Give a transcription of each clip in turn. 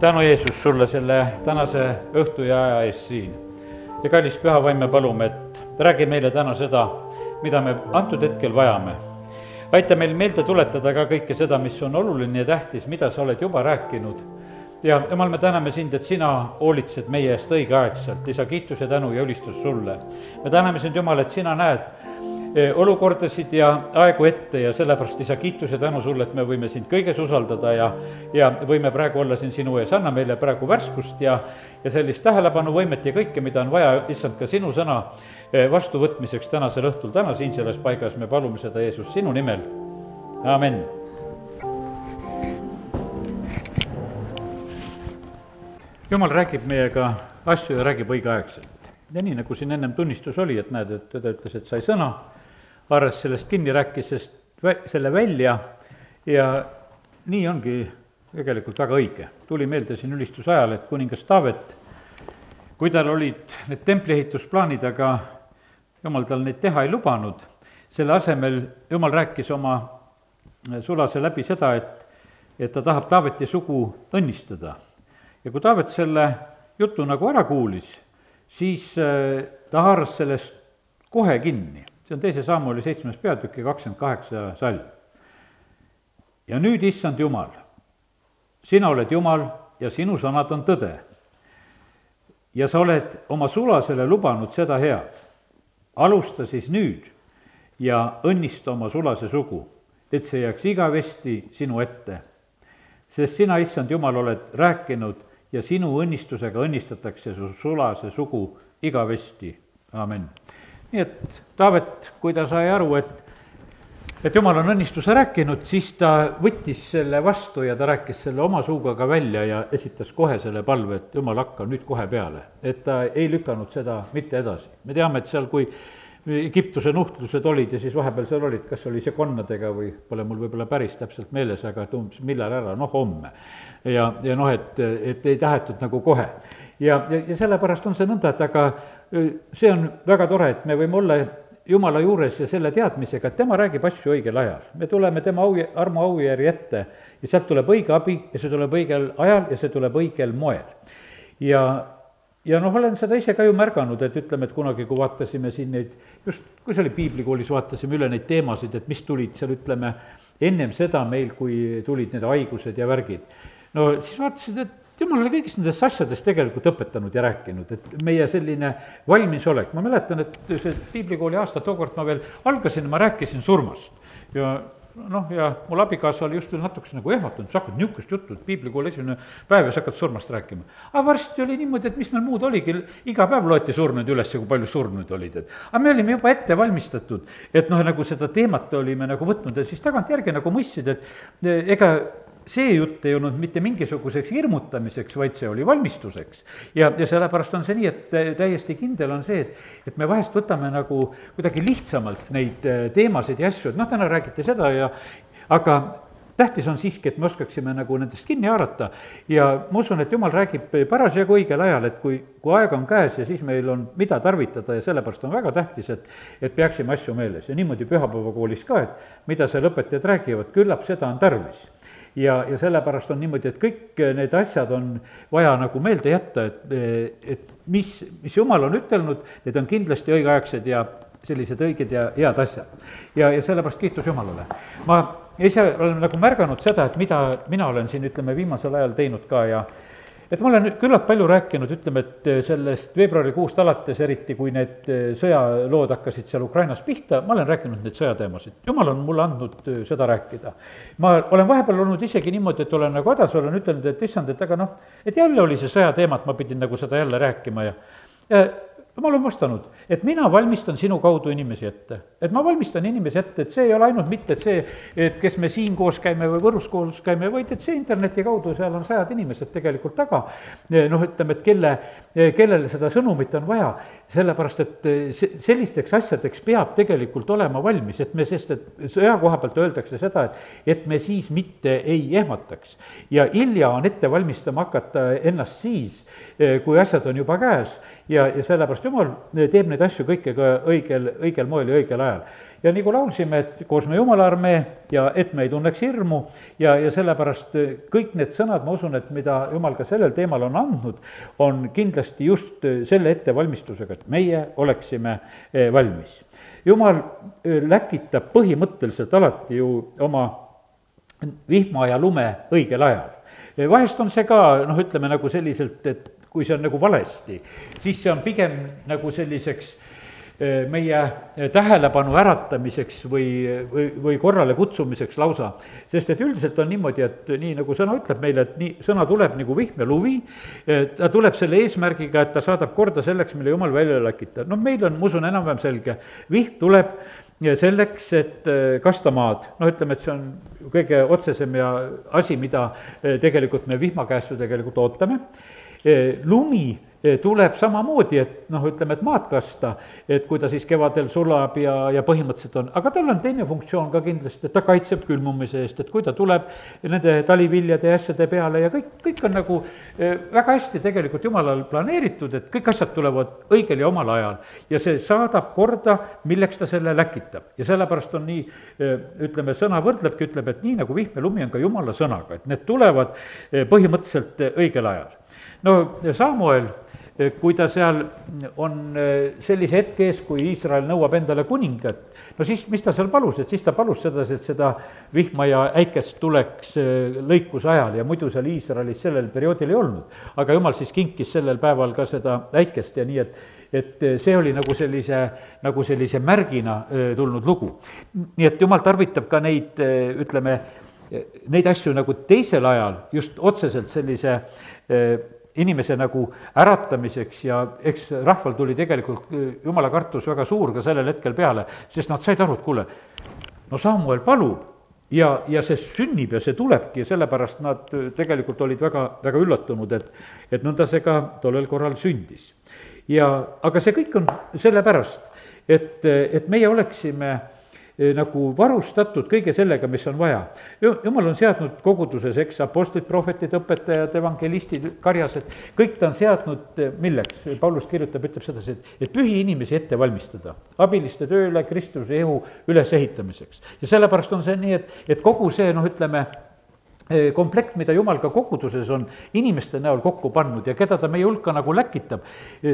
tänu, Jeesus, sulle selle tänase õhtu ja aja eest siin. ja kallis pühavaim, me palume, et räägi meile täna seda, mida me antud hetkel vajame. aita meil meelde tuletada ka kõike seda, mis on oluline ja tähtis, mida sa oled juba rääkinud. ja jumal, me täname sind, et sina hoolitsed meie eest õigeaegselt, isa, kiitus ja tänu ja ülistus sulle. me täname sind, Jumal, et sina näed olukordasid ja aegu ette ja sellepärast, isa, kiitus ja tänu sulle, et me võime sind kõiges usaldada ja ja võime praegu olla siin sinu ees, anna meile praegu värskust ja ja sellist tähelepanuvõimet ja kõike, mida on vaja, issand, ka sinu sõna eh, vastuvõtmiseks tänasel õhtul, täna siin selles paigas, me palume seda, Jeesus, sinu nimel, amin. jumal räägib meiega asju ja räägib õigeaegselt. Ja nii, nagu siin ennem tunnistus oli, et näed, et ta ütles, et sai sõna haaras sellest kinni, rääkis sellest, selle välja ja nii ongi tegelikult väga õige. tuli meelde siin ülistuse ajal, et kuningas Taavet, kui tal olid need templiehitusplaanid, aga jumal tal neid teha ei lubanud, selle asemel jumal rääkis oma sulase läbi seda, et, et ta tahab Taaveti sugu õnnistada. ja kui Taavet selle jutu nagu ära kuulis, siis äh, ta haaras sellest kohe kinni see on teise sammuli seitsmes peatükk ja kakskümmend kaheksa salm. ja nüüd, issand Jumal, sina oled Jumal ja sinu sõnad on tõde. ja sa oled oma sulasele lubanud seda head. alusta siis nüüd ja õnnista oma sulase sugu, et see jääks igavesti sinu ette. sest sina, issand Jumal, oled rääkinud ja sinu õnnistusega õnnistatakse su sulase sugu igavesti, amin nii et Taavet, kui ta sai aru, et et jumal on õnnistuse rääkinud, siis ta võttis selle vastu ja ta rääkis selle oma suuga ka välja ja esitas kohe selle palve, et jumal, hakka nüüd kohe peale. et ta ei lükanud seda mitte edasi. me teame, et seal, kui Egiptuse nuhtlused olid ja siis vahepeal seal olid, kas oli see konnadega või pole mul võib-olla päris täpselt meeles, aga et umbes millal ära, noh homme. ja, ja noh, et, et ei tahetud nagu kohe. ja, ja, ja sellepärast on see nõnda, et aga see on väga tore, et me võime olla Jumala juures ja selle teadmisega, et tema räägib asju õigel ajal. me tuleme tema au, armu aujärje ette ja sealt tuleb õige abi ja see tuleb õigel ajal ja see tuleb õigel moel. ja, ja noh, olen seda ise ka ju märganud, et ütleme, et kunagi, kui vaatasime siin neid, just, kui see oli piiblikoolis, vaatasime üle neid teemasid, et mis tulid seal, ütleme, ennem seda meil, kui tulid need haigused ja värgid. no siis vaatasid, et jumal oli kõigist nendest asjadest tegelikult õpetanud ja rääkinud, et meie selline valmisolek, ma mäletan, et see piiblikooli aasta tookord ma veel algasin, ma rääkisin surmast. Ja noh, ja mul abikaasa oli just natukese nagu ehmatunud, sa hakkad niisugust juttu, et piiblikooli esimene päev ja sa hakkad surmast rääkima. aga varsti oli niimoodi, et mis meil muud oligi, iga päev loeti surnuid üles ja kui palju surnuid olid, et. Aga me olime juba ette valmistatud, et noh, nagu seda teemat olime nagu võtnud ja siis tagantjärgi nagu mõistsid, et ega see jutt ei olnud mitte mingisuguseks hirmutamiseks, vaid see oli valmistuseks. ja, ja sellepärast on see nii, et täiesti kindel on see, et, et me vahest võtame nagu kuidagi lihtsamalt neid äh, teemasid ja asju, et noh, täna räägiti seda ja aga tähtis on siiski, et me oskaksime nagu nendest kinni haarata. Ja ma usun, et jumal räägib parasjagu õigel ajal, et kui, kui aeg on käes ja siis meil on, mida tarvitada ja sellepärast on väga tähtis, et et peaksime asju meeles. Ja niimoodi pühapäevakoolis ka, et mida seal õpetajad räägivad, küllap seda on tarvis ja, ja sellepärast on niimoodi, et kõik need asjad on vaja nagu meelde jätta, et, et mis, mis jumal on ütelnud, need on kindlasti õigeaegsed ja sellised õiged ja head asjad. ja, ja sellepärast kiitus Jumalale. ma ise olen nagu märganud seda, et mida mina olen siin, ütleme, viimasel ajal teinud ka ja et ma olen küllalt palju rääkinud, ütleme, et eh, sellest veebruarikuust alates, eriti kui need eh, sõjalood hakkasid seal Ukrainas pihta, ma olen rääkinud neid sõjateemasid. jumal on mulle andnud eh, seda rääkida. ma olen vahepeal olnud isegi niimoodi, et olen nagu hädas, olen ütelnud, et issand, et aga noh, et jälle oli see sõjateema, et ma pidin nagu seda jälle rääkima ja ja jumal on vastanud, et mina valmistan sinu kaudu inimesi ette. et ma valmistan inimesi ette, et see ei ole ainult mitte, et see, et kes me siin koos käime või Võrus koos käime, vaid et see interneti kaudu, seal on sajad inimesed tegelikult taga, noh, ütleme, et kelle, kellele seda sõnumit on vaja, sellepärast et see, sellisteks asjadeks peab tegelikult olema valmis, et me, sest et sõja koha pealt öeldakse seda, et et me siis mitte ei ehmataks. ja hilja on ette valmistama hakata ennast siis, kui asjad on juba käes ja, ja sellepärast jumal teeb neid asju kõike ka õigel, õigel moel ja õigel ajal. Ja nagu laulsime, et koos me Jumala armee ja et me ei tunneks hirmu ja, ja sellepärast kõik need sõnad, ma usun, et mida Jumal ka sellel teemal on andnud, on kindlasti just selle ettevalmistusega, et meie oleksime eh, valmis. Jumal eh, läkitab põhimõtteliselt alati ju oma vihma ja lume õigel ajal vahest on see ka noh, ütleme nagu selliselt, et kui see on nagu valesti, siis see on pigem nagu selliseks eh, meie tähelepanu äratamiseks või, või, või korrale kutsumiseks lausa. sest et üldiselt on niimoodi, et nii nagu sõna ütleb meile, et nii, sõna tuleb nagu vihm ja luvi, ta tuleb selle eesmärgiga, et ta saadab korda selleks, mille jumal välja läkitab. noh, meil on, ma usun, enam-vähem selge, vihm tuleb selleks, et kasta maad, noh, ütleme, et see on kõige otsesem ja asi, mida tegelikult me vihma käest ju tegelikult ootame. Lumi Eh, tuleb samamoodi, et noh, ütleme, et maad kasta, et kui ta siis kevadel sulab ja, ja põhimõtteliselt on, aga tal on teine funktsioon ka kindlasti, et ta kaitseb külmumise eest, et kui ta tuleb nende taliviljade ja asjade peale ja kõik, kõik on nagu eh, väga hästi tegelikult jumalal planeeritud, et kõik asjad tulevad õigel ja omal ajal. ja see saadab korda, milleks ta selle läkitab ja sellepärast on nii, eh, ütleme, sõna võrdlebki, ütleb, et nii nagu vihm ja lumi on ka jumala sõnaga, et need tulevad põhimõtteliselt õigel ajal. no Samuel kui ta seal on eh, sellise hetke ees, kui Iisrael nõuab endale kuningat, no siis, mis ta seal palus, et siis ta palus sedasi, et seda vihma ja äikest tuleks eh, lõikuse ajal ja muidu seal Iisraelis sellel perioodil ei olnud. aga jumal siis kinkis sellel päeval ka seda äikest ja nii, et et eh, see oli nagu sellise, nagu sellise märgina tulnud lugu. nii et jumal tarvitab ka neid, ütleme, neid asju nagu teisel ajal just otseselt sellise inimese nagu äratamiseks ja eks rahval tuli tegelikult äh, jumala kartus väga suur ka sellel hetkel peale, sest nad said aru, et kuule, no Samuel palub ja, ja see sünnib ja see tulebki ja sellepärast nad äh, tegelikult olid väga, väga üllatunud, et, et nõnda see ka tollel korral sündis. ja, aga see kõik on sellepärast, et, et meie oleksime nagu varustatud kõige sellega, mis on vaja. jumal on seadnud koguduses, eks, apostlid, prohvetid, õpetajad, evangelistid, karjased, kõik ta on seadnud eh, milleks, Paulus kirjutab, ütleb sedasi, et, et pühi inimesi ette valmistada, abiliste tööle Kristuse ehu ülesehitamiseks. ja sellepärast on see nii, et, et kogu see, noh, ütleme, Eh, komplekt, mida jumal ka koguduses on inimeste näol kokku pannud ja keda ta meie hulka nagu läkitab,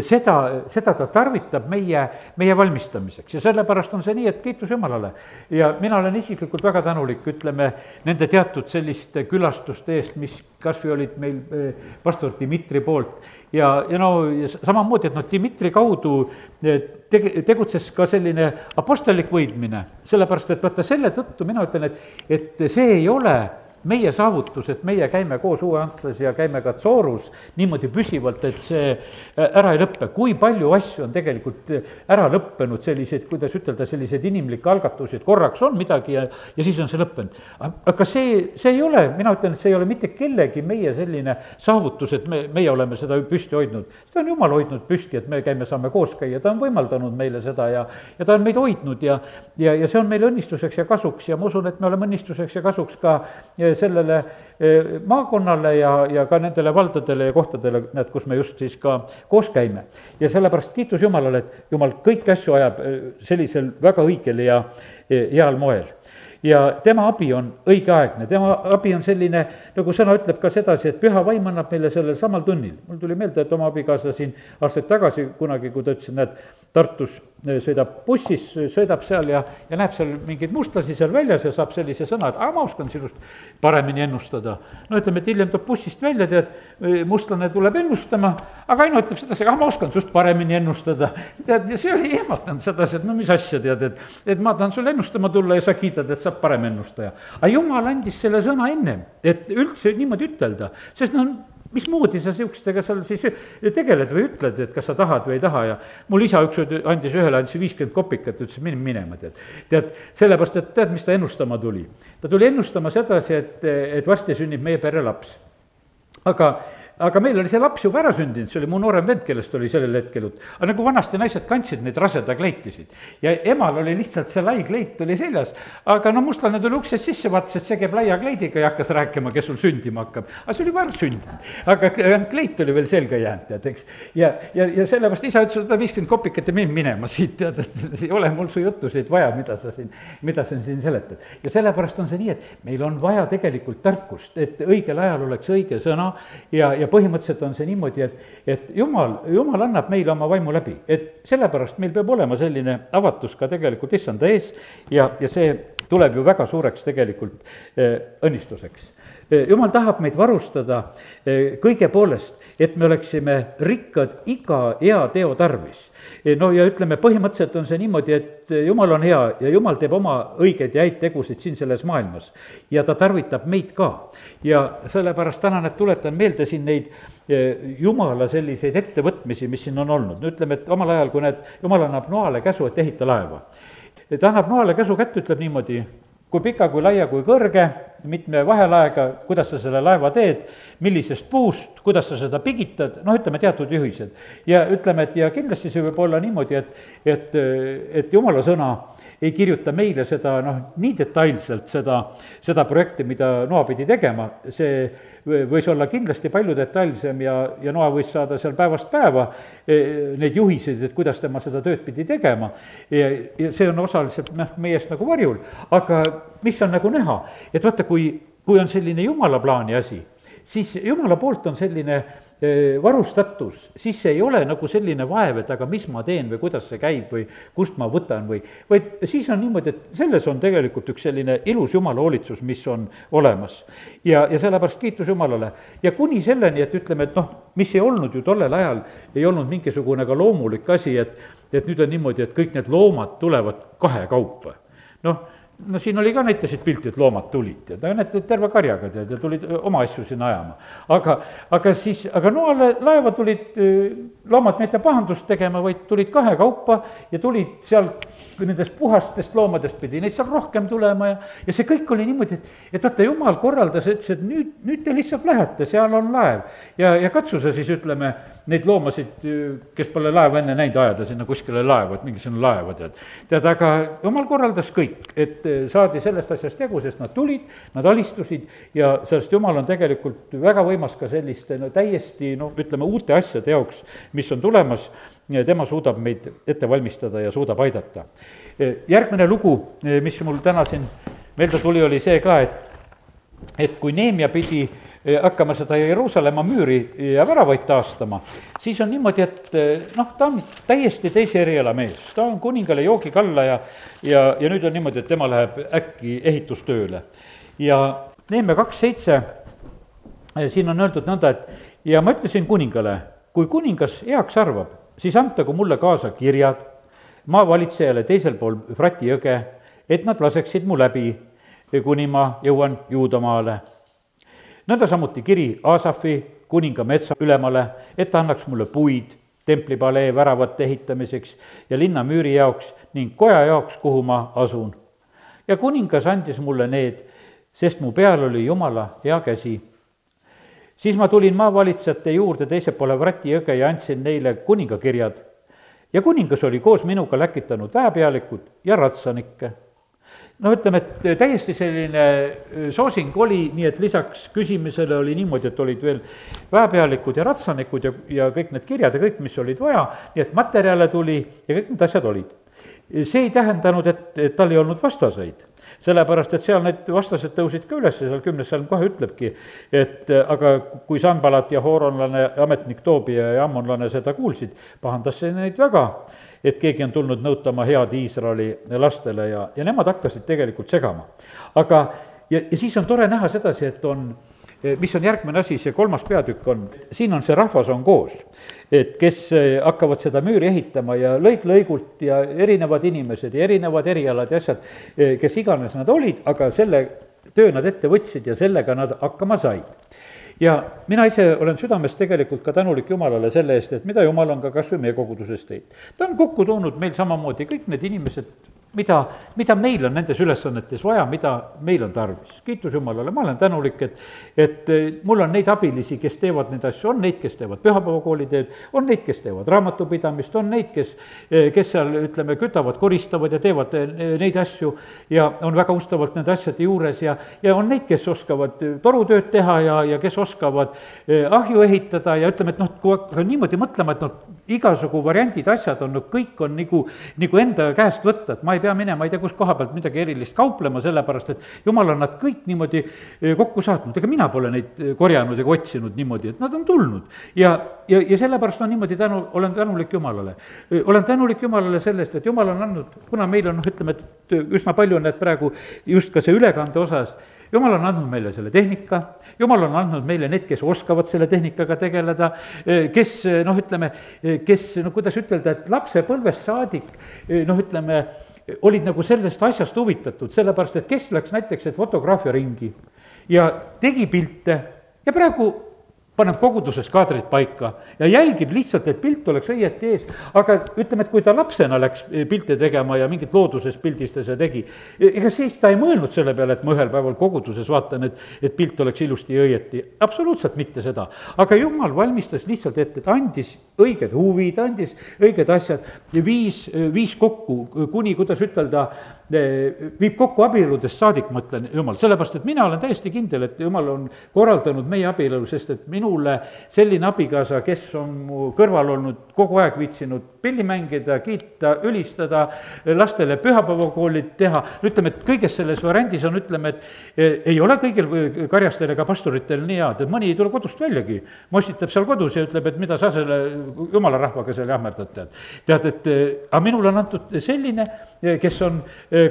seda, seda ta tarvitab meie, meie valmistamiseks. Ja sellepärast on see nii, et kiitus Jumalale. ja mina olen isiklikult väga tänulik, ütleme, nende teatud selliste külastuste eest, mis kas või olid meil pastor Dmitri poolt. Ja, ja no ja samamoodi, et noh, Dmitri kaudu tege-, tegutses ka selline apostellik võidmine, sellepärast et vaata, selle tõttu mina ütlen, et, et see ei ole meie saavutus, et meie käime koos Uue Antlas ja käime ka Tsoorus niimoodi püsivalt, et see äh, ära ei lõppe. kui palju asju on tegelikult äh, ära lõppenud, selliseid, kuidas ütelda, selliseid inimlikke algatusi, et korraks on midagi ja, ja siis on see lõppenud. aga see, see ei ole, mina ütlen, et see ei ole mitte kellegi meie selline saavutus, et me, meie oleme seda püsti hoidnud. seda on Jumal hoidnud püsti, et me käime, saame koos käia, ta on võimaldanud meile seda ja, ja ta on meid hoidnud ja, ja, ja see on meile õnnistuseks ja kasuks ja ma usun, et me oleme õnnistuseks ja kasuks ka sellele eh, maakonnale ja, ja ka nendele valdadele ja kohtadele, näed, kus me just siis ka koos käime. ja sellepärast kiitus Jumalale, et Jumal kõiki asju ajab eh, sellisel väga õigel ja eh, heal moel ja tema abi on õigeaegne, tema abi on selline, nagu sõna ütleb ka sedasi, et püha vaim annab meile sellel samal tunnil. mul tuli meelde, et oma abikaasa siin aastaid tagasi kunagi, kui ta ütles, et näed, Tartus sõidab bussis, sõidab seal ja, ja näeb seal mingeid mustlasi seal väljas ja saab sellise sõna, et aa, ma oskan sinust paremini ennustada. no ütleme, et hiljem tuleb bussist välja, tead, mustlane tuleb ennustama, aga Aino ütleb sedasi, ah, ma oskan sinust paremini ennustada. tead, ja see oli ehmatanud sedasi, et no mis asja, tead, et, et ma tahan sulle ennustama tulla ja sa kiidad, et sa oled parem ennustaja. aga jumal andis selle sõna ennem, et üldse niimoodi ütelda, sest noh, mismoodi sa niisugustega seal siis tegeled või ütled, et kas sa tahad või ei taha ja mul isa üks andis ühele, andis viiskümmend kopikat, ütles mine minema, tead. tead, sellepärast, et tead, mis ta ennustama tuli? ta tuli ennustama sedasi, et, et varsti sünnib meie perre laps. aga aga meil oli see laps juba ära sündinud, see oli mu noorem vend, kellest oli sellel hetkel jutt. aga nagu vanasti naised kandsid neid rasedakleitisid ja emal oli lihtsalt see lai kleit oli seljas, aga no mustlane tuli uksest sisse, vaatas, et see käib laia kleidiga ja hakkas rääkima, kes sul sündima hakkab. aga see oli juba ära sündinud, aga kleit oli veel selga jäänud, tead, eks. ja, ja, ja sellepärast isa ütles, et viiskümmend kopikat ja mind minema siit, tead, et ei ole mul su jutusid vaja, mida sa siin, mida sa siin seletad. ja sellepärast on see nii, et meil on vaja tegelikult tarkust, et õigel ajal oleks õige sõna ja, ja põhimõtteliselt on see niimoodi, et, et jumal, jumal annab meile oma vaimu läbi, et sellepärast meil peab olema selline avatus ka tegelikult issanda ees ja, ja see tuleb ju väga suureks tegelikult eh, õnnistuseks jumal tahab meid varustada kõige poolest, et me oleksime rikkad iga hea teo tarvis. No ja ütleme, põhimõtteliselt on see niimoodi, et jumal on hea ja jumal teeb oma õigeid ja häid tegusid siin selles maailmas. ja ta tarvitab meid ka. ja sellepärast täna nüüd tuletan meelde siin neid jumala selliseid ettevõtmisi, mis siin on olnud, no ütleme, et omal ajal, kui need, jumal annab Noale käsu, et ehita laeva ta annab Noale käsu kätte, ütleb niimoodi, kui pika, kui laia, kui kõrge, mitme vahelaega, kuidas sa selle laeva teed, millisest puust, kuidas sa seda pigitad, noh, ütleme teatud juhised. ja ütleme, et ja kindlasti see võib olla niimoodi, et, et, et jumala sõna ei kirjuta meile seda noh, nii detailselt seda, seda projekti, mida Noa pidi tegema, see võis olla kindlasti palju detailsem ja, ja Noa võis saada seal päevast päeva e, neid juhiseid, et kuidas tema seda tööd pidi tegema. ja, ja see on osaliselt noh, meie eest nagu varjul, aga mis on nagu näha, et vaata, kui, kui on selline jumala plaani asi, siis jumala poolt on selline Eh, varustatus, siis ei ole nagu selline vaev, et aga mis ma teen või kuidas see käib või kust ma võtan või, vaid siis on niimoodi, et selles on tegelikult üks selline ilus jumala hoolitsus, mis on olemas. ja, ja sellepärast kiitus Jumalale. ja kuni selleni, et ütleme, et noh, mis ei olnud ju tollel ajal, ei olnud mingisugune ka loomulik asi, et, et nüüd on niimoodi, et kõik need loomad tulevad kahekaupa. noh no siin oli ka, näitasid pilti, et loomad tulid, tead, aga näed, terve karjaga, tead, ja tulid oma asju sinna ajama. aga, aga siis, aga Noale laeva tulid loomad mitte pahandust tegema, vaid tulid kahekaupa ja tulid seal nendest puhastest loomadest pidi neid seal rohkem tulema ja, ja see kõik oli niimoodi, et, et vaata, jumal korraldas, ütles, et nüüd, nüüd te lihtsalt lähete, seal on laev. ja, ja katsu sa siis, ütleme, neid loomasid, kes pole laeva enne näinud, ajada sinna kuskile laeva, et mingisugune laeva, tead. tead, aga jumal korraldas kõik, et eh, saadi sellest asjast jagu, sest nad tulid, nad alistusid ja sellest jumal on tegelikult väga võimas ka selliste no täiesti noh, ütleme uute asjade jaoks, mis on tulemas tema suudab meid ette valmistada ja suudab aidata. järgmine lugu, mis mul täna siin meelde tuli, oli see ka, et, et kui Neemia pidi hakkama seda Jeruusalemma müüri ja väravaid taastama, siis on niimoodi, et noh, ta on täiesti teise eriala mees, ta on kuningale joogikalla ja, ja, ja nüüd on niimoodi, et tema läheb äkki ehitustööle. ja Neemia kaks seitse, siin on öeldud nõnda, et ja ma ütlesin kuningale, kui kuningas heaks arvab, siis antagu mulle kaasa kirjad maavalitsejale teisel pool Frati jõge, et nad laseksid mu läbi, kuni ma jõuan Juudamaale. Nõnda samuti kiri Aasafi kuninga metsa ülemale, et ta annaks mulle puid templipalee väravate ehitamiseks ja linnamüüri jaoks ning koja jaoks, kuhu ma asun. ja kuningas andis mulle need, sest mu peal oli Jumala hea käsi siis ma tulin maavalitsejate juurde teisel poole Vrati jõge ja andsin neile kuningakirjad. ja kuningas oli koos minuga läkitanud väepealikud ja ratsanikke. No ütleme, et täiesti selline äh, soosing oli, nii et lisaks küsimisele oli niimoodi, et olid veel väepealikud ja ratsanikud ja, ja kõik need kirjad ja kõik, mis olid vaja, nii et materjale tuli ja kõik need asjad olid. see ei tähendanud, et, et tal ei olnud vastaseid sellepärast, et seal need vastased tõusid ka üles, seal kümnes salm kohe ütlebki, et aga kui Sanbalat ja Hooronlane, ametnik Toobia ja ammonlane seda kuulsid, pahandas see neid väga, et keegi on tulnud nõutama head Iisraeli lastele ja, ja nemad hakkasid tegelikult segama. aga, ja, ja siis on tore näha sedasi, et on mis on järgmine asi, see kolmas peatükk on, siin on see rahvas on koos. et kes eh, hakkavad seda müüri ehitama ja lõik lõigult ja erinevad inimesed ja erinevad erialad ja asjad, eh, kes iganes nad olid, aga selle töö nad ette võtsid ja sellega nad hakkama said ja mina ise olen südames tegelikult ka tänulik Jumalale selle eest, et mida Jumal on ka kas või meie koguduses teinud. ta on kokku toonud meil samamoodi kõik need inimesed, mida, mida meil on nendes ülesannetes vaja, mida meil on tarvis. kiitus Jumalale, ma olen tänulik, et, et eh, mul on neid abilisi, kes teevad neid asju, on neid, kes teevad pühapäevakooli teed, on neid, kes teevad raamatupidamist, on neid, kes, eh, kes seal, ütleme, kütavad, koristavad ja teevad eh, neid asju ja on väga ustavalt nende asjade juures ja, ja on neid, kes oskavad torutööd teha ja, ja kes oskavad ahju ehitada ja ütleme, et noh, kui hakka niimoodi mõtlema, et noh, igasugu variandid, asjad on, no kõik on nagu, nagu enda käest võtta, et ma ei pea minema ei tea kus koha pealt midagi erilist kauplema, sellepärast et jumal on nad kõik niimoodi eh, kokku saatnud, ega mina pole neid eh, korjanud ega otsinud niimoodi, et nad on tulnud. ja, ja, ja sellepärast on niimoodi tänu, olen tänulik Jumalale. Eh, olen tänulik Jumalale sellest, et Jumal on andnud, kuna meil on noh, ütleme, et üsna palju on need praegu just ka see ülekande osas, jumal on andnud meile selle tehnika, jumal on andnud meile need, kes oskavad selle tehnikaga tegeleda, kes noh, ütleme, kes no kuidas ütelda, et lapsepõlvest saadik noh, ütleme, olid nagu sellest asjast huvitatud, sellepärast et kes läks näiteks, et fotograafia ringi ja tegi pilte. Ja praegu paneb koguduses kaadrid paika ja jälgib lihtsalt, et pilt oleks õieti ees. aga ütleme, et kui ta lapsena läks pilte tegema ja mingit looduses pildistas ja tegi, ega siis ta ei mõelnud selle peale, et ma ühel päeval koguduses vaatan, et, et pilt oleks ilusti ja õieti. absoluutselt mitte seda. aga jumal valmistas lihtsalt ette, ta andis õiged huvid, andis õiged asjad, viis, viis kokku, kuni, kuidas ütelda, viib kokku abieludest saadik, ma ütlen, jumal, sellepärast et mina olen täiesti kindel, et jumal on korraldanud meie abielu, sest et minule selline abikaasa, kes on mu kõrval olnud, kogu aeg viitsinud pilli mängida, kiita, ülistada, lastele pühapäevakoolid teha, ütleme, et kõiges selles variandis on, ütleme, et e, ei ole kõigil karjastel ega pastoritel nii head, et mõni ei tule kodust väljagi. mossitab seal kodus ja ütleb, et mida sa selle jumala rahvaga seal jahmerdad, tead. tead, et e, aga minule on antud selline, kes on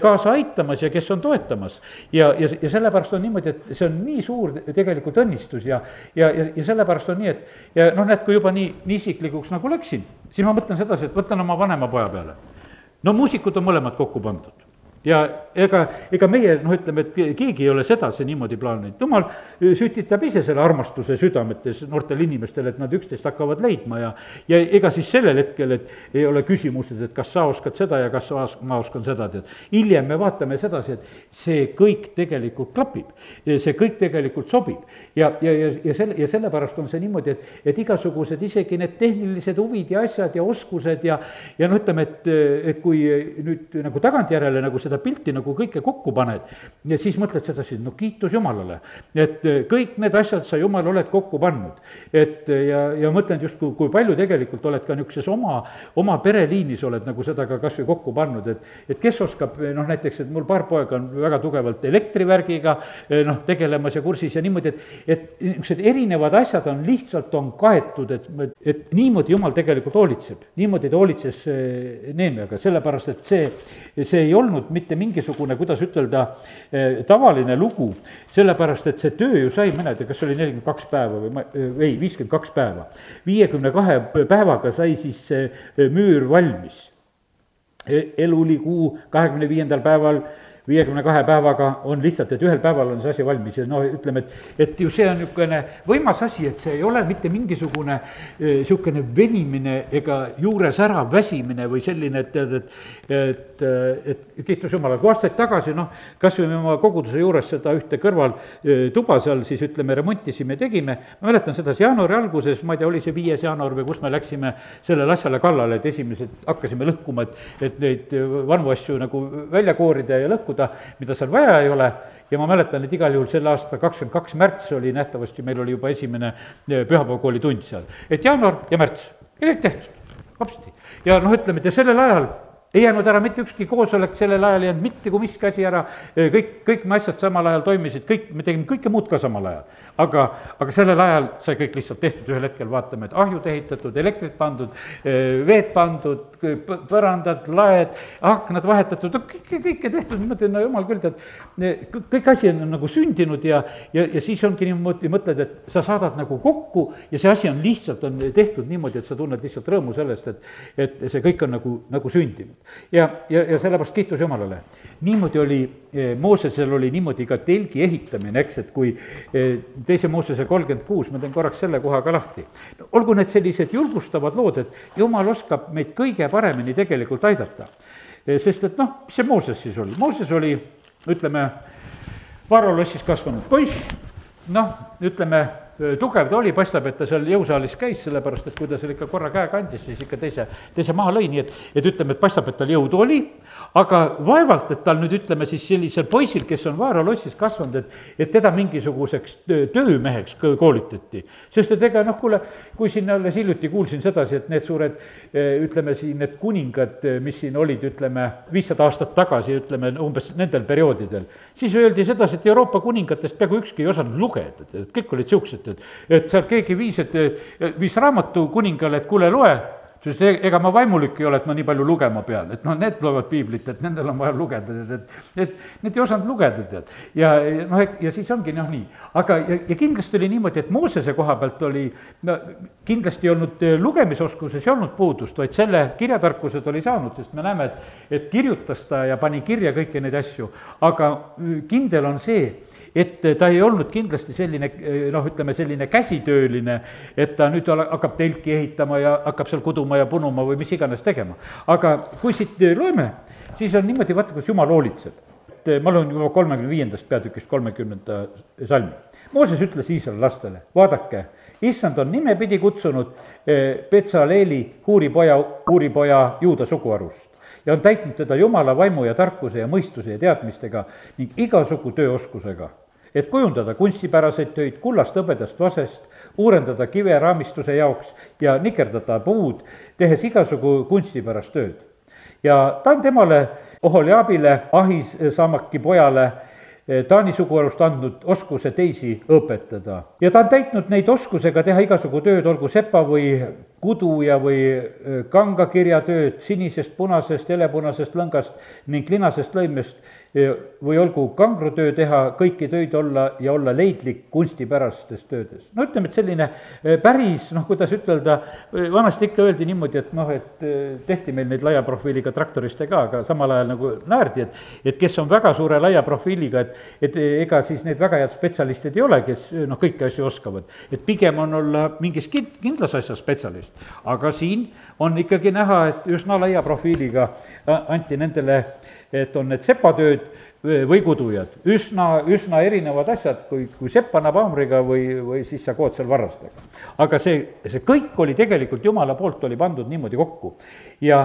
kaasa aitamas ja kes on toetamas. ja, ja, ja sellepärast on niimoodi, et see on nii suur tegelikult õnnistus ja, ja, ja, ja sellepärast on nii, et ja noh, näed, kui juba nii, nii isiklikuks nagu läksin, siis ma mõtlen sedasi, et mõtlen oma vanema poja peale. no muusikud on mõlemad kokku pandud ja ega, ega meie noh, ütleme, et keegi ei ole sedasi niimoodi plaaninud, jumal sütitab ise selle armastuse südametes noortele inimestele, et nad üksteist hakkavad leidma ja ja ega siis sellel hetkel, et ei ole küsimused, et kas sa oskad seda ja kas sa, ma oskan seda, tead. hiljem me vaatame sedasi, et see kõik tegelikult klapib. see kõik tegelikult sobib. ja, ja, ja, ja selle, ja sellepärast on see niimoodi, et, et igasugused isegi need tehnilised huvid ja asjad ja oskused ja ja no ütleme, et, et kui nüüd nagu tagantjärele nagu seda seda pilti nagu kõike kokku paned ja siis mõtled sedasi, no kiitus Jumalale, et eh, kõik need asjad sa, Jumal, oled kokku pannud. et eh, ja, ja mõtlen just, kui, kui palju tegelikult oled ka niisuguses oma, oma pereliinis oled nagu seda ka kas või kokku pannud, et et kes oskab, eh, noh näiteks, et mul paar poega on väga tugevalt elektrivärgiga noh, tegelemas ja kursis ja niimoodi, et et niisugused erinevad asjad on lihtsalt, on kaetud, et, et niimoodi Jumal tegelikult hoolitseb, niimoodi ta hoolitses Neemiaga, sellepärast et see, see ei olnud mitte mitte mingisugune, kuidas ütelda, eh, tavaline lugu, sellepärast et see töö ju sai, ma ei tea, kas see oli nelikümmend kaks päeva või ma, eh, ei, viiskümmend kaks päeva. viiekümne kahe päevaga sai siis see eh, müür valmis. E, elulikuu kahekümne viiendal päeval viiekümne kahe päevaga on lihtsalt, et ühel päeval on see asi valmis ja no ütleme, et, et ju see on niisugune võimas asi, et see ei ole mitte mingisugune niisugune venimine ega juures ära väsimine või selline, et tead, et, et, et kiitus Jumalale, kui aastaid tagasi noh, kas või oma koguduse juures seda ühte kõrvaltuba seal siis ütleme, remontisime, tegime, ma mäletan sedasi jaanuari alguses, ma ei tea, oli see viies jaanuar või kus me läksime sellele asjale kallale, et esimesed hakkasime lõhkuma, et, et neid vanu asju nagu välja koorida ja lõhkuda, mida seal vaja ei ole, ja ma mäletan, et igal juhul selle aasta kakskümmend kaks märts oli nähtavasti, meil oli juba esimene pühapäevakooli tund seal. et jaanuar ja märts. Ja kõik tehtud, hopsti. ja noh, ütleme, et ja sellel ajal ei jäänud ära mitte ükski koosolek, sellel ajal ei jäänud mitte kui miski asi ära, kõik, kõik me asjad samal ajal toimisid, kõik, me tegime kõike muud ka samal ajal. aga, aga sellel ajal sai kõik lihtsalt tehtud, ühel hetkel vaatame, et ahjud ehitatud, elektrit pandud, veed pandud, põrandad, laed, aknad vahetatud, kõike, kõike tehtud, ma mõtlen, no jumal küll, tead, kõik asi on nagu sündinud ja, ja, ja siis ongi niimoodi, mõtled, et sa saadad nagu kokku ja see asi on lihtsalt, on tehtud niimoodi, et sa tunned lihtsalt rõõmu sellest, et, et see kõik on nagu, nagu sündinud ja, ja, ja sellepärast kiitus Jumalale. niimoodi oli, eh, Moosesel oli niimoodi ka telgi ehitamine, eks, et kui eh, teise Moosese kolmkümmend kuus, ma teen korraks selle koha ka lahti. olgu need sellised julgustavad lood, et Jumal oskab meid kõige paremini tegelikult aidata sest et noh, mis see Mooses siis oli, Mooses oli, ütleme, varolossis kasvanud poiss, noh, ütleme tugev ta oli, paistab, et ta seal jõusaalis käis, sellepärast et kui ta seal ikka korra käega andis, siis ikka teise, teise maha lõi, nii et, et ütleme, et paistab, et tal jõudu oli, aga vaevalt, et tal nüüd ütleme siis sellisel poisil, kes on vaaralossis kasvanud, et, et teda mingisuguseks töömeheks koolitati. sest et ega noh, kuule, kui siin alles hiljuti kuulsin sedasi, et need suured ütleme siin, need kuningad, mis siin olid, ütleme, viissada aastat tagasi, ütleme umbes nendel perioodidel, siis öeldi sedasi, et Euroopa kuningatest peaaegu ükski ei osanud lugeda, et kõik olid niisugused, et, et seal keegi viis, et viis raamatu kuningale, et kuule, loe sest e-, ega ma vaimulik ei ole, et ma nii palju lugema pean, et noh, need loevad piiblit, et nendel on vaja lugeda, tead, et et need ei osanud lugeda, tead. ja noh, ja siis ongi noh, nii. aga, ja, ja kindlasti oli niimoodi, et Moosese koha pealt oli, no kindlasti ei olnud e, lugemisoskuses ei olnud puudust, vaid selle kirjatarkused oli saanud, sest me näeme, et et kirjutas ta ja pani kirja kõiki neid asju, aga kindel on see, et ta ei olnud kindlasti selline noh, ütleme selline käsitööline, et ta nüüd hakkab telki ehitama ja hakkab seal kuduma ja punuma või mis iganes tegema. aga kui siit loeme, siis on niimoodi, vaata, kus jumal hoolitseb. et ma loen juba kolmekümne viiendast peatükist kolmekümnenda salmi. Mooses ütles Iisraeli lastele, vaadake, issand on nimepidi kutsunud Betsaleeli eh, Huuripoja, Huuripoja juuda suguharust ja on täitnud teda Jumala vaimu ja tarkuse ja mõistuse ja teadmistega ning igasugu tööoskusega et kujundada kunstipäraseid töid kullast, hõbedast, vasest, uuendada kive raamistuse jaoks ja nikerdada puud, tehes igasugu kunstipärast tööd. ja ta on temale, Oholiabile, Ahisamaki pojale, eh, Taani suguharust andnud oskuse teisi õpetada. ja ta on täitnud neid oskusega teha igasugu tööd, olgu sepa või kuduja või eh, kangakirjatööd sinisest, punasest, helepunasest lõngast ning linasest lõimest või olgu kangrutöö teha, kõiki töid olla ja olla leidlik kunstipärastes töödes. no ütleme, et selline eh, päris noh, kuidas ütelda, eh, vanasti ikka öeldi niimoodi, et noh, et eh, tehti meil neid laia profiiliga traktoriste ka, aga samal ajal nagu naerdi, et et kes on väga suure laia profiiliga, et et ega siis need väga head spetsialistid ei ole, kes noh, kõiki asju oskavad. et pigem on olla mingis kind-, kindlas asjas spetsialist. aga siin on ikkagi näha, et üsna laia profiiliga anti nendele et on need sepatööd või kudujad, üsna, üsna erinevad asjad, kui, kui sepp annab haamriga või, või siis sa kood seal varrastega. aga see, see kõik oli tegelikult jumala poolt, oli pandud niimoodi kokku. ja,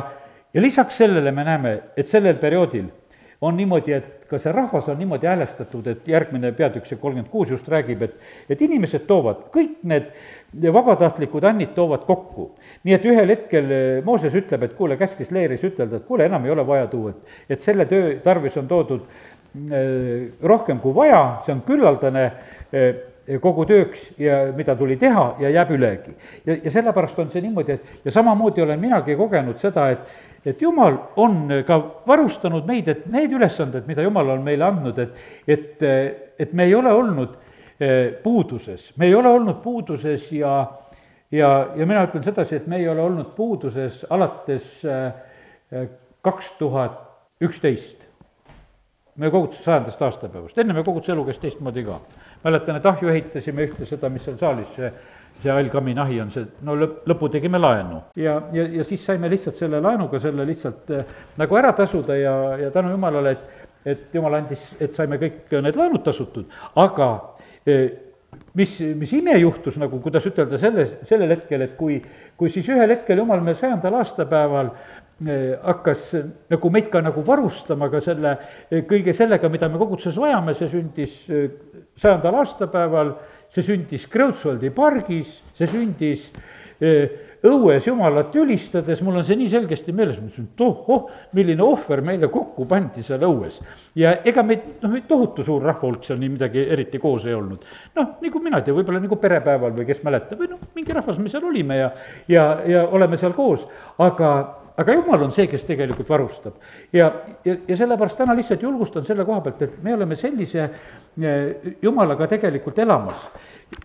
ja lisaks sellele me näeme, et sellel perioodil on niimoodi, et ka see rahvas on niimoodi häälestatud, et järgmine peatükk, see kolmkümmend kuus just räägib, et et inimesed toovad, kõik need vabatahtlikud annid toovad kokku. nii et ühel hetkel eh, Mooses ütleb, et kuule, käskis leeris ütelda, et kuule, enam ei ole vaja tuua, et et selle töö tarvis on toodud eh, rohkem kui vaja, see on küllaldane eh, kogu tööks ja mida tuli teha ja jääb ülegi. ja, ja sellepärast on see niimoodi, et ja samamoodi olen minagi kogenud seda, et et jumal on ka varustanud meid, et need ülesanded, mida jumal on meile andnud, et, et, et me ei ole olnud Eh, puuduses, me ei ole olnud puuduses ja, ja, ja mina ütlen sedasi, et me ei ole olnud puuduses alates eh, kaks tuhat üksteist. meie koguduse sajandast aastapäevast, enne me koguduse elu käis teistmoodi ka. mäletan, et ahju ehitasime ühte seda, mis seal saalis, see see allkammin ahi on see, no lõpp, lõpu tegime laenu. ja, ja, ja siis saime lihtsalt selle laenuga selle lihtsalt äh, nagu ära tasuda ja, ja tänu jumalale, et, et jumal andis, et saime kõik need laenud tasutud, aga mis, mis ime juhtus nagu, kuidas ütelda, selles, sellel hetkel, et kui, kui siis ühel hetkel jumal meil sajandal aastapäeval hakkas nagu meid ka nagu varustama ka selle, kõige sellega, mida me koguduses vajame, see sündis sajandal aastapäeval, see sündis Kreutzwaldi pargis, see sündis õues Jumalat ülistades, mul on see nii selgesti meeles, ma ütlesin, et oh-oh, milline ohver meile kokku pandi seal õues. ja ega meid, noh, meid tohutu suur rahvahulk seal nii midagi eriti koos ei olnud. noh, nagu mina ei tea, võib-olla nagu perepäeval või kes mäletab, või noh, mingi rahvas me seal olime ja, ja, ja oleme seal koos, aga aga jumal on see, kes tegelikult varustab. ja, ja, ja sellepärast täna lihtsalt julgustan selle koha pealt, et me oleme sellise eh, jumalaga tegelikult elamas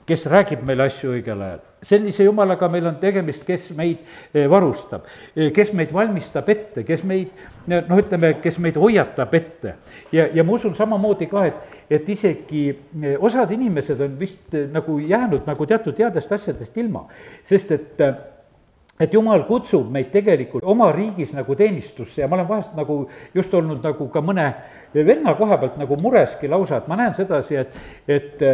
kes räägib meile asju õigel ajal. sellise jumalaga meil on tegemist, kes meid eh, varustab, eh, kes meid valmistab ette, kes meid noh, ütleme, kes meid hoiatab ette. ja, ja ma usun samamoodi ka, et, et isegi osad inimesed on vist nagu jäänud nagu teatud headest asjadest ilma, sest et et jumal kutsub meid tegelikult oma riigis nagu teenistusse ja ma olen vahest nagu just olnud nagu ka mõne venna koha pealt nagu mureski lausa, et ma näen sedasi, et, et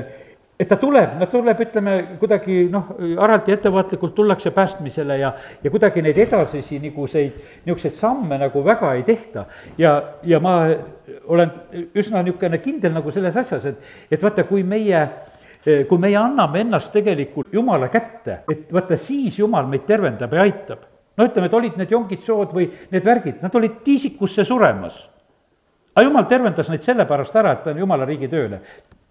et ta tuleb, no tuleb, ütleme, kuidagi noh, aralt ja ettevaatlikult tullakse päästmisele ja, ja kuidagi neid edasisi niisuguseid, niisuguseid samme nagu väga ei tehta. ja, ja ma olen üsna niisugune kindel nagu selles asjas, et, et vaata, kui meie kui meie anname ennast tegelikult Jumala kätte, et vaata, siis Jumal meid tervendab ja aitab. no ütleme, et olid need jongitsood või need värgid, nad olid tiisikusse suremas aga jumal tervendas neid sellepärast ära, et ta on jumala riigi tööle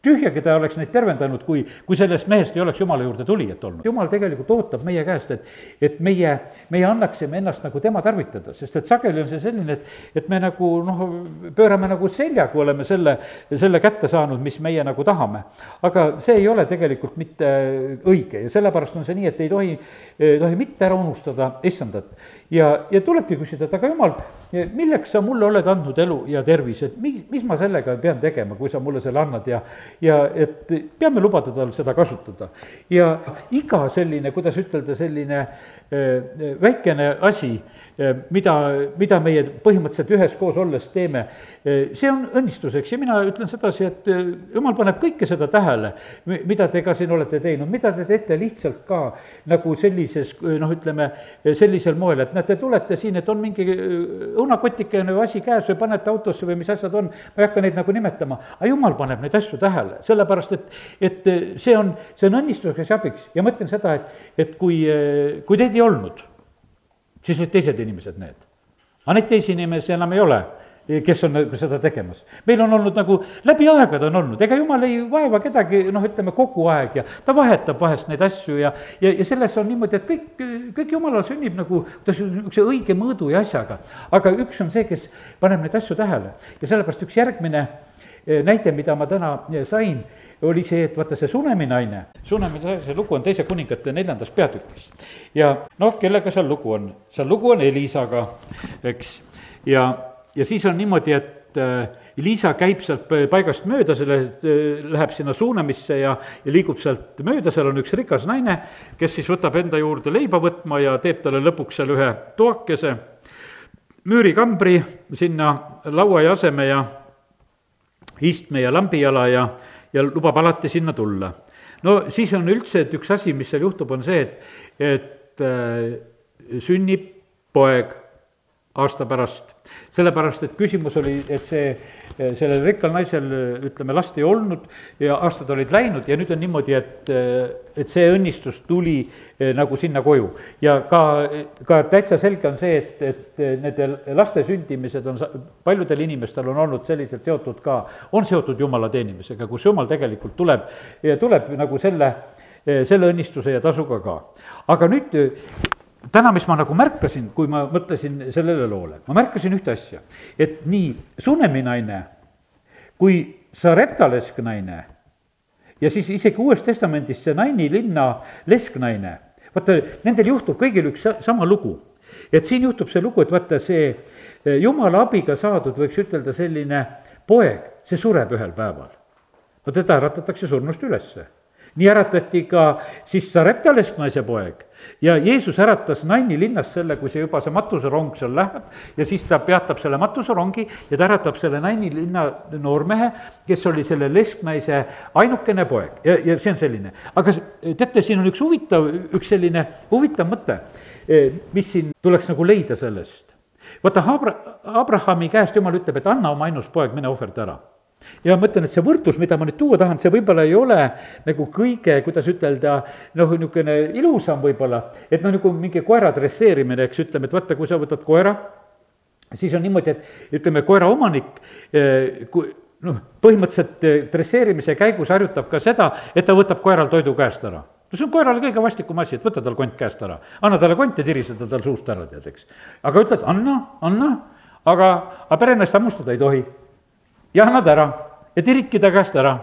tühjagi ta oleks neid tervendanud, kui, kui sellest mehest ei oleks Jumala juurde tulijat olnud. Jumal tegelikult ootab meie käest, et, et meie, meie annaksime ennast nagu tema tarvitada, sest et sageli on see selline, et, et me nagu noh, pöörame nagu selja, kui oleme selle, selle kätte saanud, mis meie nagu tahame. aga see ei ole tegelikult mitte õige ja sellepärast on see nii, et ei tohi, ei tohi mitte ära unustada issandat. Ja, ja tulebki küsida, et aga jumal, milleks sa mulle oled andnud elu ja tervise, et mi-, mis ma sellega pean tegema, kui sa mulle selle annad ja ja et peame lubada tal seda kasutada. ja iga selline, kuidas ütelda, selline äh, väikene asi, mida, mida meie põhimõtteliselt üheskoos olles teeme, äh, see on õnnistuseks ja mina ütlen sedasi, et jumal paneb kõike seda tähele, mida te ka siin olete teinud, mida te teete lihtsalt ka nagu sellises noh, ütleme sellisel moel, et näete, tulete siin, et on mingi õunakotikene või asi käes või panete autosse või mis asjad on, ma ei hakka neid nagu nimetama, aga jumal paneb neid asju tähele sellepärast et, et see on, see on õnnistuseks ja abiks. Ja ma ütlen seda, et, et kui, kui teid ei olnud, siis olid teised inimesed need. aga neid teisi inimesi enam ei ole kes on nagu seda tegemas. meil on olnud nagu, läbi aegade on olnud, ega jumal ei vaeva kedagi, noh, ütleme kogu aeg ja ta vahetab vahest neid asju ja, ja, ja selles on niimoodi, et kõik, kõik jumalal sünnib nagu, kuidas niisuguse õige mõõdu ja asjaga. aga üks on see, kes paneb neid asju tähele ja sellepärast üks järgmine Eh, näide, mida ma täna eh, sain, oli see, et vaata see Sunemi naine, Sunemi see lugu on teise kuningate neljandas peatükis. ja noh, kellega seal lugu on? seal lugu on Elisaga, eks, ja, ja siis on niimoodi, et äh, Liisa käib sealt paigast mööda, selle, läheb sinna Suunamisse ja, ja liigub sealt mööda, seal on üks rikas naine, kes siis võtab enda juurde leiba võtma ja teeb talle lõpuks seal ühe toakese, müürikambri sinna laua ja aseme ja istme ja lambijala ja, ja lubab alati sinna tulla. no siis on üldse, et üks asi, mis seal juhtub, on see, et, et äh, sünnib poeg aasta pärast sellepärast, et küsimus oli, et see, sellel rikkal naisel ütleme, last ei olnud ja aastad olid läinud ja nüüd on niimoodi, et, et see õnnistus tuli eh, nagu sinna koju. ja ka, ka täitsa selge on see, et, et nende laste sündimised on, paljudel inimestel on olnud selliselt seotud ka, on seotud jumala teenimisega, kus jumal tegelikult tuleb, tuleb nagu selle, selle õnnistuse ja tasuga ka. aga nüüd täna, mis ma nagu märkasin, kui ma mõtlesin sellele loole, ma märkasin ühte asja, et nii Sunemi naine kui Sarepta lesknaine ja siis isegi Uues Testamendis see Naini linna lesknaine, vaata, nendel juhtub kõigil üks sama lugu. et siin juhtub see lugu, et vaata, see eh, jumala abiga saadud, võiks ütelda, selline poeg, see sureb ühel päeval. no teda äratatakse surnust ülesse nii äratati ka siis Sarepta lesknaise poeg ja Jeesus äratas Naini linnas selle, kui see juba see matuserong seal läheb ja siis ta peatab selle matuserongi ja ta äratab selle Naini linna noormehe, kes oli selle lesknaise ainukene poeg ja, ja see on selline. aga teate, siin on üks huvitav, üks selline huvitav mõte, eh, mis siin tuleks nagu leida sellest. vaata, Abra-, Abrahami käest jumal ütleb, et anna oma ainus poeg, mine ohverda ära ja ma ütlen, et see võrdlus, mida ma nüüd tuua tahan, see võib-olla ei ole nagu kõige, kuidas ütelda, noh, niisugune ilusam võib-olla, et noh, nagu mingi koera dresseerimine, eks, ütleme, et vaata, kui sa võtad koera, siis on niimoodi, et ütleme, koera omanik, eh, kui noh, põhimõtteliselt eh, dresseerimise käigus harjutab ka seda, et ta võtab koeral toidu käest ära. No see on koerale kõige vastikum asi, et võta tal kont käest ära, anna talle kont ja tirise ta tal suust ära, tead, eks. aga ütled, anna, anna, aga, aga peremeest hammustada ei tohi ja annad ära ja tiriki ta käest ära.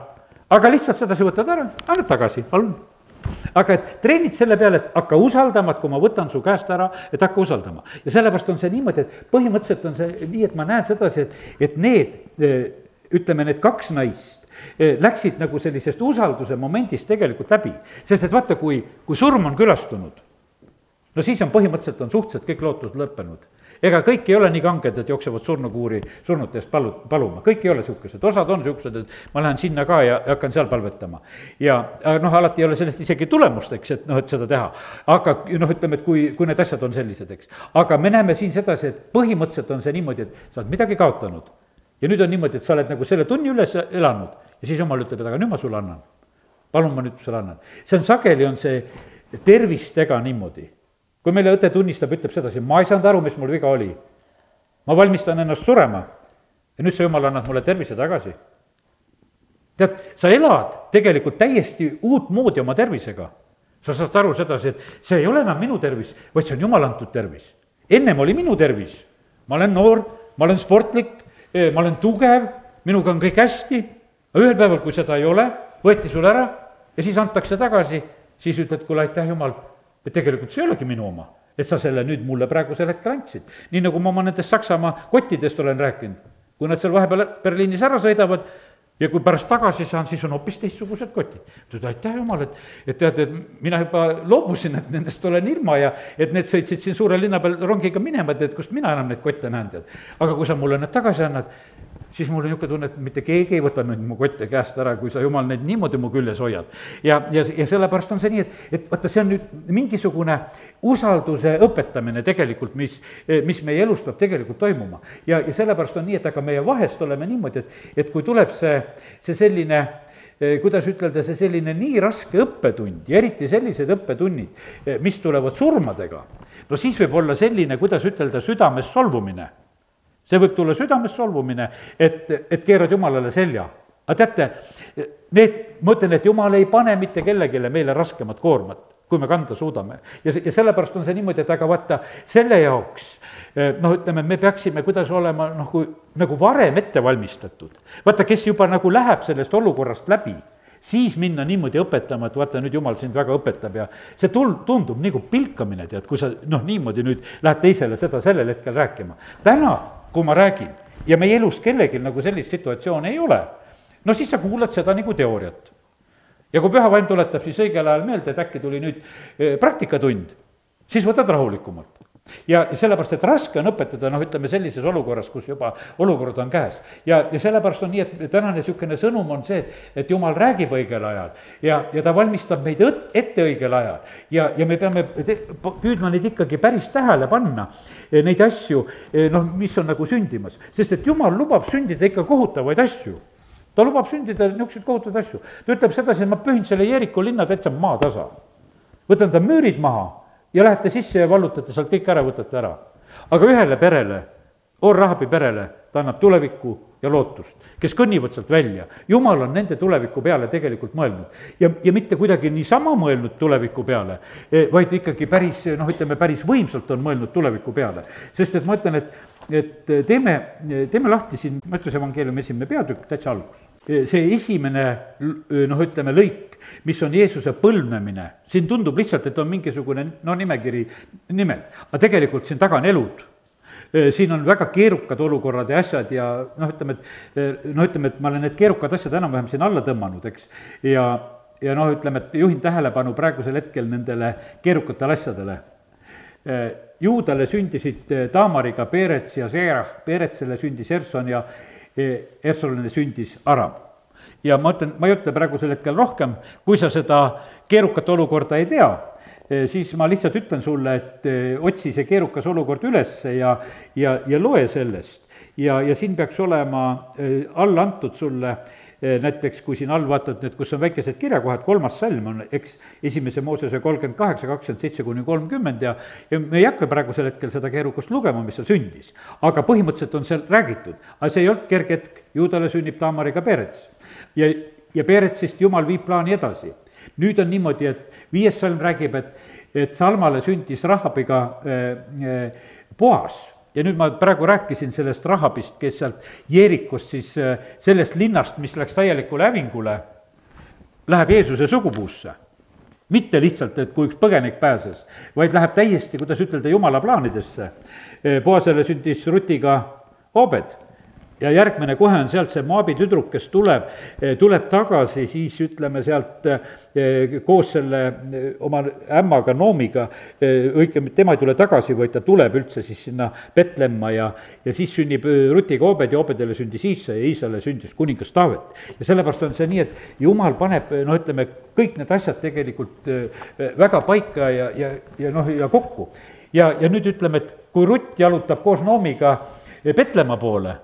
aga lihtsalt sedasi võtad ära, annad tagasi, palun. aga et treenid selle peale, et hakka usaldama, et kui ma võtan su käest ära, et hakka usaldama. ja sellepärast on see niimoodi, et põhimõtteliselt on see nii, et ma näen sedasi, et, et need, ütleme, need kaks naist, läksid nagu sellisest usalduse momendist tegelikult läbi. sest et vaata, kui, kui surm on külastunud, no siis on põhimõtteliselt on suhteliselt kõik lootused lõppenud ega kõik ei ole nii kanged, et jooksevad surnukuuri surnute eest palu-, paluma, kõik ei ole niisugused, osad on niisugused, et ma lähen sinna ka ja hakkan seal palvetama. ja noh, alati ei ole sellest isegi tulemust, eks, et noh, et seda teha. aga noh, ütleme, et kui, kui need asjad on sellised, eks. aga me näeme siin sedasi, et põhimõtteliselt on see niimoodi, et sa oled midagi kaotanud. ja nüüd on niimoodi, et sa oled nagu selle tunni üles elanud ja siis jumal ütleb, et aga nüüd ma sulle annan. palun, ma nüüd sulle annan. see on sageli, on see tervistega niimoodi kui meile õde tunnistab, ütleb sedasi, ma ei saanud aru, mis mul viga oli. ma valmistan ennast surema ja nüüd sa, jumal, annad mulle tervise tagasi. tead, sa elad tegelikult täiesti uutmoodi oma tervisega. sa saad aru sedasi, et see ei ole enam minu tervis, vaid see on jumala antud tervis. ennem oli minu tervis, ma olen noor, ma olen sportlik, eh, ma olen tugev, minuga on kõik hästi, aga ühel päeval, kui seda ei ole, võeti sul ära ja siis antakse tagasi, siis ütled, kuule, aitäh, jumal et tegelikult see ei olegi minu oma, et sa selle nüüd mulle praegusel hetkel andsid. nii nagu ma oma nendest Saksamaa kottidest olen rääkinud, kui nad seal vahepeal Berliinis ära sõidavad, ja kui pärast tagasi saan, siis on hoopis teistsugused kotid. ütled, aitäh jumal, et, et tead, et mina juba loobusin, et nendest olen ilma ja et need sõitsid siin suure linna peal rongiga minema, et, et kust mina enam neid kotte näen, tead. aga kui sa mulle need tagasi annad, siis mul on niisugune tunne, et mitte keegi ei võta nüüd mu kotte käest ära, kui sa, jumal, neid niimoodi mu küljes hoiad. ja, ja, ja sellepärast on see nii, et, et vaata, see on nüüd mingisugune usalduse õpetamine tegelikult, mis, mis meie elus peab tegelikult toimuma. ja, ja sellepärast on nii, et aga meie vahest oleme niimoodi, et, et kui tuleb see, see selline kuidas ütelda, see selline nii raske õppetund ja eriti sellised õppetunnid, mis tulevad surmadega, no siis võib olla selline, kuidas ütelda, südames solvumine see võib tulla südames solvumine, et, et keerad Jumalale selja. aga teate, need, ma ütlen, et Jumal ei pane mitte kellelegi meile raskemat koormat, kui me kanda suudame. ja, ja sellepärast on see niimoodi, et aga vaata, selle jaoks eh, noh, ütleme, me peaksime kuidas olema noh, kui nagu varem ette valmistatud. vaata, kes juba nagu läheb sellest olukorrast läbi siis minna niimoodi õpetama, et vaata, nüüd jumal sind väga õpetab ja see tul-, tundub nagu pilkamine, tead, kui sa noh, niimoodi nüüd lähed teisele seda sellel hetkel rääkima. täna kui ma räägin. Ja meie elus kellelgi nagu sellist situatsiooni ei ole, no siis sa kuulad seda nagu teooriat. ja kui püha vaim tuletab siis õigel ajal meelde, et äkki tuli nüüd eh, praktikatund, siis võtad rahulikumalt ja sellepärast, et raske on õpetada, noh, ütleme sellises olukorras, kus juba olukord on käes. ja, ja sellepärast on nii, et tänane niisugune sõnum on see, et, et jumal räägib õigel ajal ja, ja ta valmistab meid õt-, ette õigel ajal. ja, ja me peame te, püüdma neid ikkagi päris tähele panna, eh, neid asju, eh, noh, mis on nagu sündimas. sest et jumal lubab sündida ikka kohutavaid asju ta lubab sündida niisuguseid kohutavaid asju. ta ütleb sedasi, et ma pühin selle Jeeriku linna täitsa maatasa. võtan ta müürid maha ja lähete sisse ja vallutate sealt kõik ära, võtate ära. aga ühele perele, Orrahabi perele, ta annab tulevikku ja lootust, kes kõnnivad sealt välja. jumal on nende tuleviku peale tegelikult mõelnud ja, ja mitte kuidagi niisama mõelnud tuleviku peale, e, vaid ikkagi päris noh, ütleme päris võimsalt on mõelnud tuleviku peale. sest et ma ütlen, et, et teeme, teeme lahti siin Mattiuse evangeeliumi esimene peatükk täitsa algus see esimene noh, ütleme lõik, mis on Jeesuse põlvnemine, siin tundub lihtsalt, et on mingisugune no nimekiri nimed, aga tegelikult siin taga on elud. Siin on väga keerukad olukorrad ja asjad ja noh, ütleme, et noh, ütleme, et ma olen need keerukad asjad enam-vähem siin alla tõmmanud, eks, ja ja noh, ütleme, et juhin tähelepanu praegusel hetkel nendele keerukatele asjadele. Juudale sündisid Taamariga Perets ja Seerah, Peretsele sündis Erson ja Ersolile sündis Aram. ja ma ütlen, ma ei ütle praegusel hetkel rohkem, kui sa seda keerukat olukorda ei tea, eh, siis ma lihtsalt ütlen sulle, et eh, otsi see keerukas olukord üles ja, ja, ja loe sellest. ja, ja siin peaks olema eh, alla antud sulle äh, näiteks kui siin all vaatad need, kus on väikesed kirjakohad, kolmas salm on, eks, esimese Moosese kolmkümmend kaheksa, kakskümmend seitse kuni kolmkümmend ja ja me ei hakka praegusel hetkel seda keerukust lugema, mis seal sündis. aga põhimõtteliselt on seal räägitud, aga see ei olnud kerge hetk, juudale sünnib Taamariga Perets. ja, ja Peretsist Jumal viib plaani edasi. nüüd on niimoodi, et viies salm räägib, et, et Salmale sündis Rahabiga äh, äh, Boas ja nüüd ma praegu rääkisin sellest Rahabist, kes sealt Jeerikost siis äh, sellest linnast, mis läks täielikule hävingule, läheb Jeesuse sugupuusse. mitte lihtsalt, et kui üks põgenik pääses, vaid läheb täiesti, kuidas ütelda, jumala plaanidesse. Boasele äh, sündis Rutiga Obed ja järgmine kohe on sealt see Moabi tüdruk, kes tuleb, tuleb tagasi siis ütleme sealt koos selle oma ämmaga, Noomiga, õigemini tema ei tule tagasi, vaid ta tuleb üldse siis sinna Petlemma ja, ja siis sünnib Rutiga Obed ja Obedile sündis Iisa ja Iisale sündis kuningas Taavet. ja sellepärast on see nii, et jumal paneb, noh, ütleme, kõik need asjad tegelikult väga paika ja, ja, ja noh, ja kokku. ja, ja nüüd ütleme, et kui Rutt jalutab koos Noomiga Petlemma poole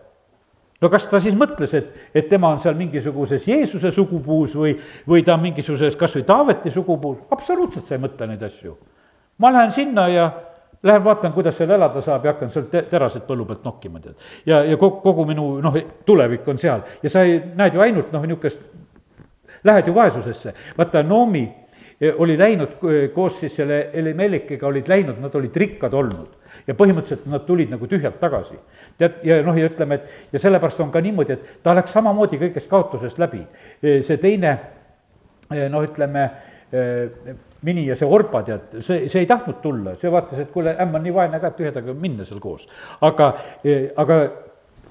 no kas ta siis mõtles, et, et tema on seal mingisuguses Jeesuse sugupuus või, või ta on mingisuguses kas või Taaveti sugupuus, absoluutselt sa ei mõtle neid asju. ma lähen sinna ja lähen vaatan, kuidas seal elada saab ja hakkan seal te-, terased põllu pealt nokkima, tead. ja, ja kogu, kogu minu noh, tulevik on seal ja sa ei, näed ju ainult noh, niisugust, lähed ju vaesusesse. vaata, Noomi eh, oli läinud koos siis selle Elimelikega olid läinud, nad olid rikkad olnud ja põhimõtteliselt nad tulid nagu tühjalt tagasi. tead, ja noh, ja ütleme, et ja sellepärast on ka niimoodi, et ta läks samamoodi kõigest kaotusest läbi. see teine noh, ütleme, Mini ja see Orba, tead, see, see ei tahtnud tulla, see vaatas, et kuule, ämm on nii vaene ka, et tühjadega minna seal koos. aga, aga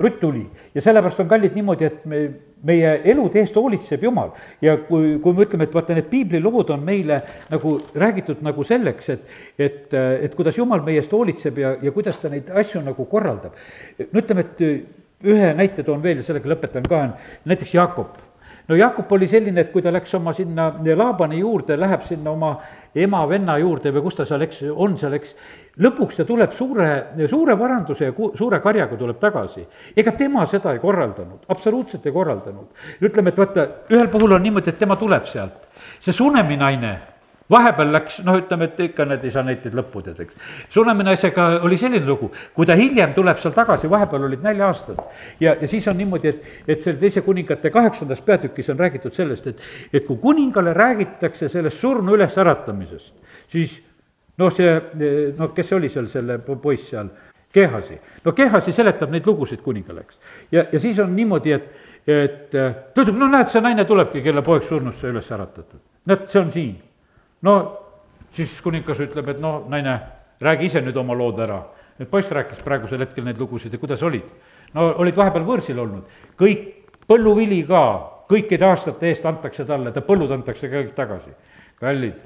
Rutt tuli ja sellepärast on kallid niimoodi, et me, meie elude eest hoolitseb Jumal. ja kui, kui me ütleme, et vaata, need piiblilood on meile nagu räägitud nagu selleks, et, et, et kuidas Jumal meie eest hoolitseb ja, ja kuidas ta neid asju nagu korraldab. no ütleme, et ühe näite toon veel ja sellega lõpetan ka, on näiteks Jaakop no Jaakop oli selline, et kui ta läks oma sinna Laabani juurde, läheb sinna oma ema-venna juurde või kus ta seal, eks, on seal, eks, lõpuks ta tuleb suure, suure varanduse ja ku-, suure karjaga tuleb tagasi. ega tema seda ei korraldanud, absoluutselt ei korraldanud. ütleme, et vaata, ühel puhul on niimoodi, et tema tuleb sealt. see Sunemi naine vahepeal läks, noh, ütleme, et ikka need ei saa näiteid lõppu tead, eks. Sunemi naisega oli selline lugu, kui ta hiljem tuleb seal tagasi, vahepeal olid nälja-aastad. ja, ja siis on niimoodi, et, et selle teise kuningate kaheksandas peatükis on räägitud sellest, et, et kui kuningale räägitakse sellest surnu ülesäratamisest, siis noh, see, noh, kes see oli seal, selle poiss seal, Kehasi. no Kehasi seletab neid lugusid kuningale, eks. ja, ja siis on niimoodi, et, et ta ütleb, no näed, see naine tulebki, kelle poeg surnusse üles äratatud. näed, see on siin no siis kuningas ütleb, et no naine, räägi ise nüüd oma lood ära. nüüd poiss rääkis praegusel hetkel neid lugusid ja kuidas olid. no olid vahepeal võõrsil olnud, kõik põlluvili ka kõikide aastate eest antakse talle, ta põllud antakse kõik tagasi. kallid,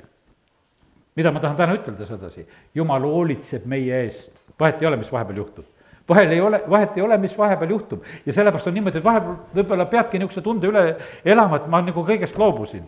mida ma tahan täna ütelda sedasi, jumal hoolitseb meie eest, vahet ei ole, mis vahepeal juhtub vahel ei ole, vahet ei ole, mis vahepeal juhtub ja sellepärast on niimoodi, et vahepeal võib-olla peadki niisuguse tunde üle elama, et ma nagu kõigest loobusin.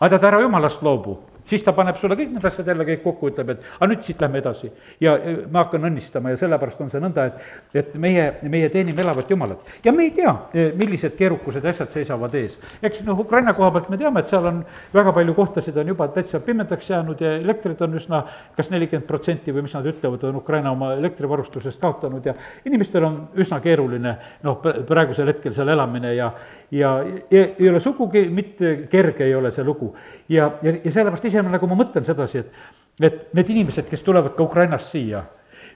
aga tead, ära jumalast loobu, siis ta paneb sulle kõik need asjad jälle kõik kokku, ütleb, et aga nüüd siit lähme edasi. ja ma hakkan õnnistama ja sellepärast on see nõnda, et, et meie, meie teenime elavat Jumalat. ja me ei tea, millised keerukused asjad seisavad ees. eks noh, Ukraina koha pealt me teame, et seal on väga palju kohtasid on juba täitsa pimedaks jäänud ja elektrit on üsna kas nelikümmend protsenti või mis nad ütlevad, on Ukraina oma elektrivarustusest kaotanud ja inimestel on üsna keeruline noh, praegusel hetkel seal elamine ja ja, ja ei ole sugugi mitte kerge, ei ole see lugu. Ja, ja, ja sellepärast ise nagu ma mõtlen sedasi, et, et need inimesed, kes tulevad ka Ukrainast siia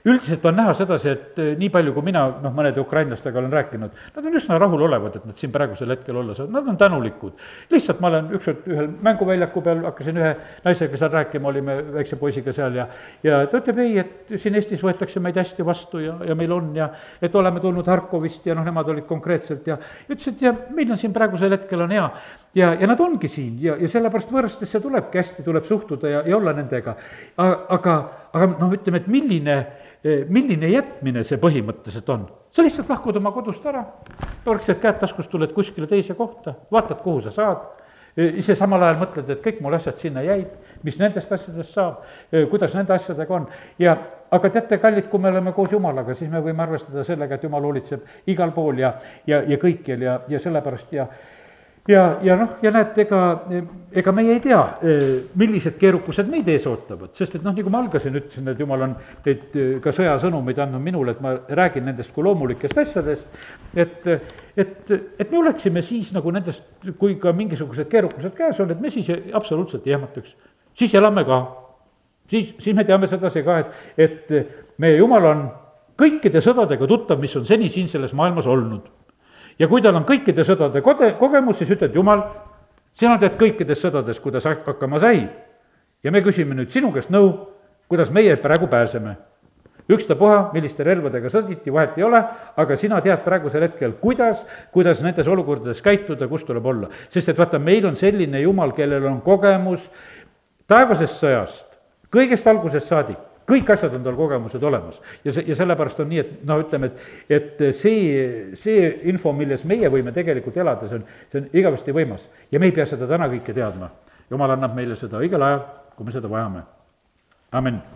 üldiselt on näha sedasi, et eh, nii palju, kui mina noh, mõnede ukrainlastega olen rääkinud, nad on üsna rahulolevad, et nad siin praegusel hetkel olla saavad, nad on tänulikud. lihtsalt ma olen ükskord ühel mänguväljaku peal, hakkasin ühe naisega seal rääkima, olime väikse poisiga seal ja ja ta ütleb ei, et siin Eestis võetakse meid hästi vastu ja, ja meil on ja et oleme tulnud Harkovist ja noh, nemad olid konkreetselt ja ütles, et ja meil on siin praegusel hetkel on hea ja, ja nad ongi siin ja, ja sellepärast võõrastesse tulebki hästi, tuleb suhtuda ja, ja olla nendega. aga, aga noh, ütleme, et milline milline jätmine see põhimõtteliselt on? sa lihtsalt lahkud oma kodust ära, torksed käed taskus, tuled kuskile teise kohta, vaatad, kuhu sa saad, ise samal ajal mõtled, et kõik mul asjad sinna jäid, mis nendest asjadest saab, kuidas nende asjadega on ja aga teate, kallid, kui me oleme koos Jumalaga, siis me võime arvestada sellega, et Jumal hoolitseb igal pool ja, ja, ja kõikjal ja, ja sellepärast ja ja, ja noh, ja näed, ega, ega meie ei tea, millised keerukused meid ees ootavad, sest et noh, nagu ma algasin, ütlesin, et jumal on teid ka sõjasõnumeid andnud minule, et ma räägin nendest kui loomulikest asjadest, et, et, et me oleksime siis nagu nendest, kui ka mingisugused keerukused käes on, et me siis absoluutselt ei ehmataks. siis elame ka. siis, siis me teame sedasi ka, et, et meie Jumal on kõikide sõdadega tuttav, mis on seni siin selles maailmas olnud ja kui tal on kõikide sõdade kode-, kogemus, siis ütled, jumal, sina tead kõikides sõdades, kuidas hakkama sai. ja me küsime nüüd sinu käest nõu, kuidas meie praegu pääseme. ükstapuha, milliste relvadega sõditi, vahet ei ole, aga sina tead praegusel hetkel, kuidas, kuidas nendes olukordades käituda, kus tuleb olla. sest et vaata, meil on selline jumal, kellel on kogemus taevasest sõjast, kõigest algusest saadik, kõik asjad on tal kogemused olemas. ja see, ja sellepärast on nii, et noh, ütleme, et, et see, see info, milles meie võime tegelikult elada, see on, see on igavesti võimas. ja me ei pea seda täna kõike teadma. jumal annab meile seda õigel ajal, kui me seda vajame. amin.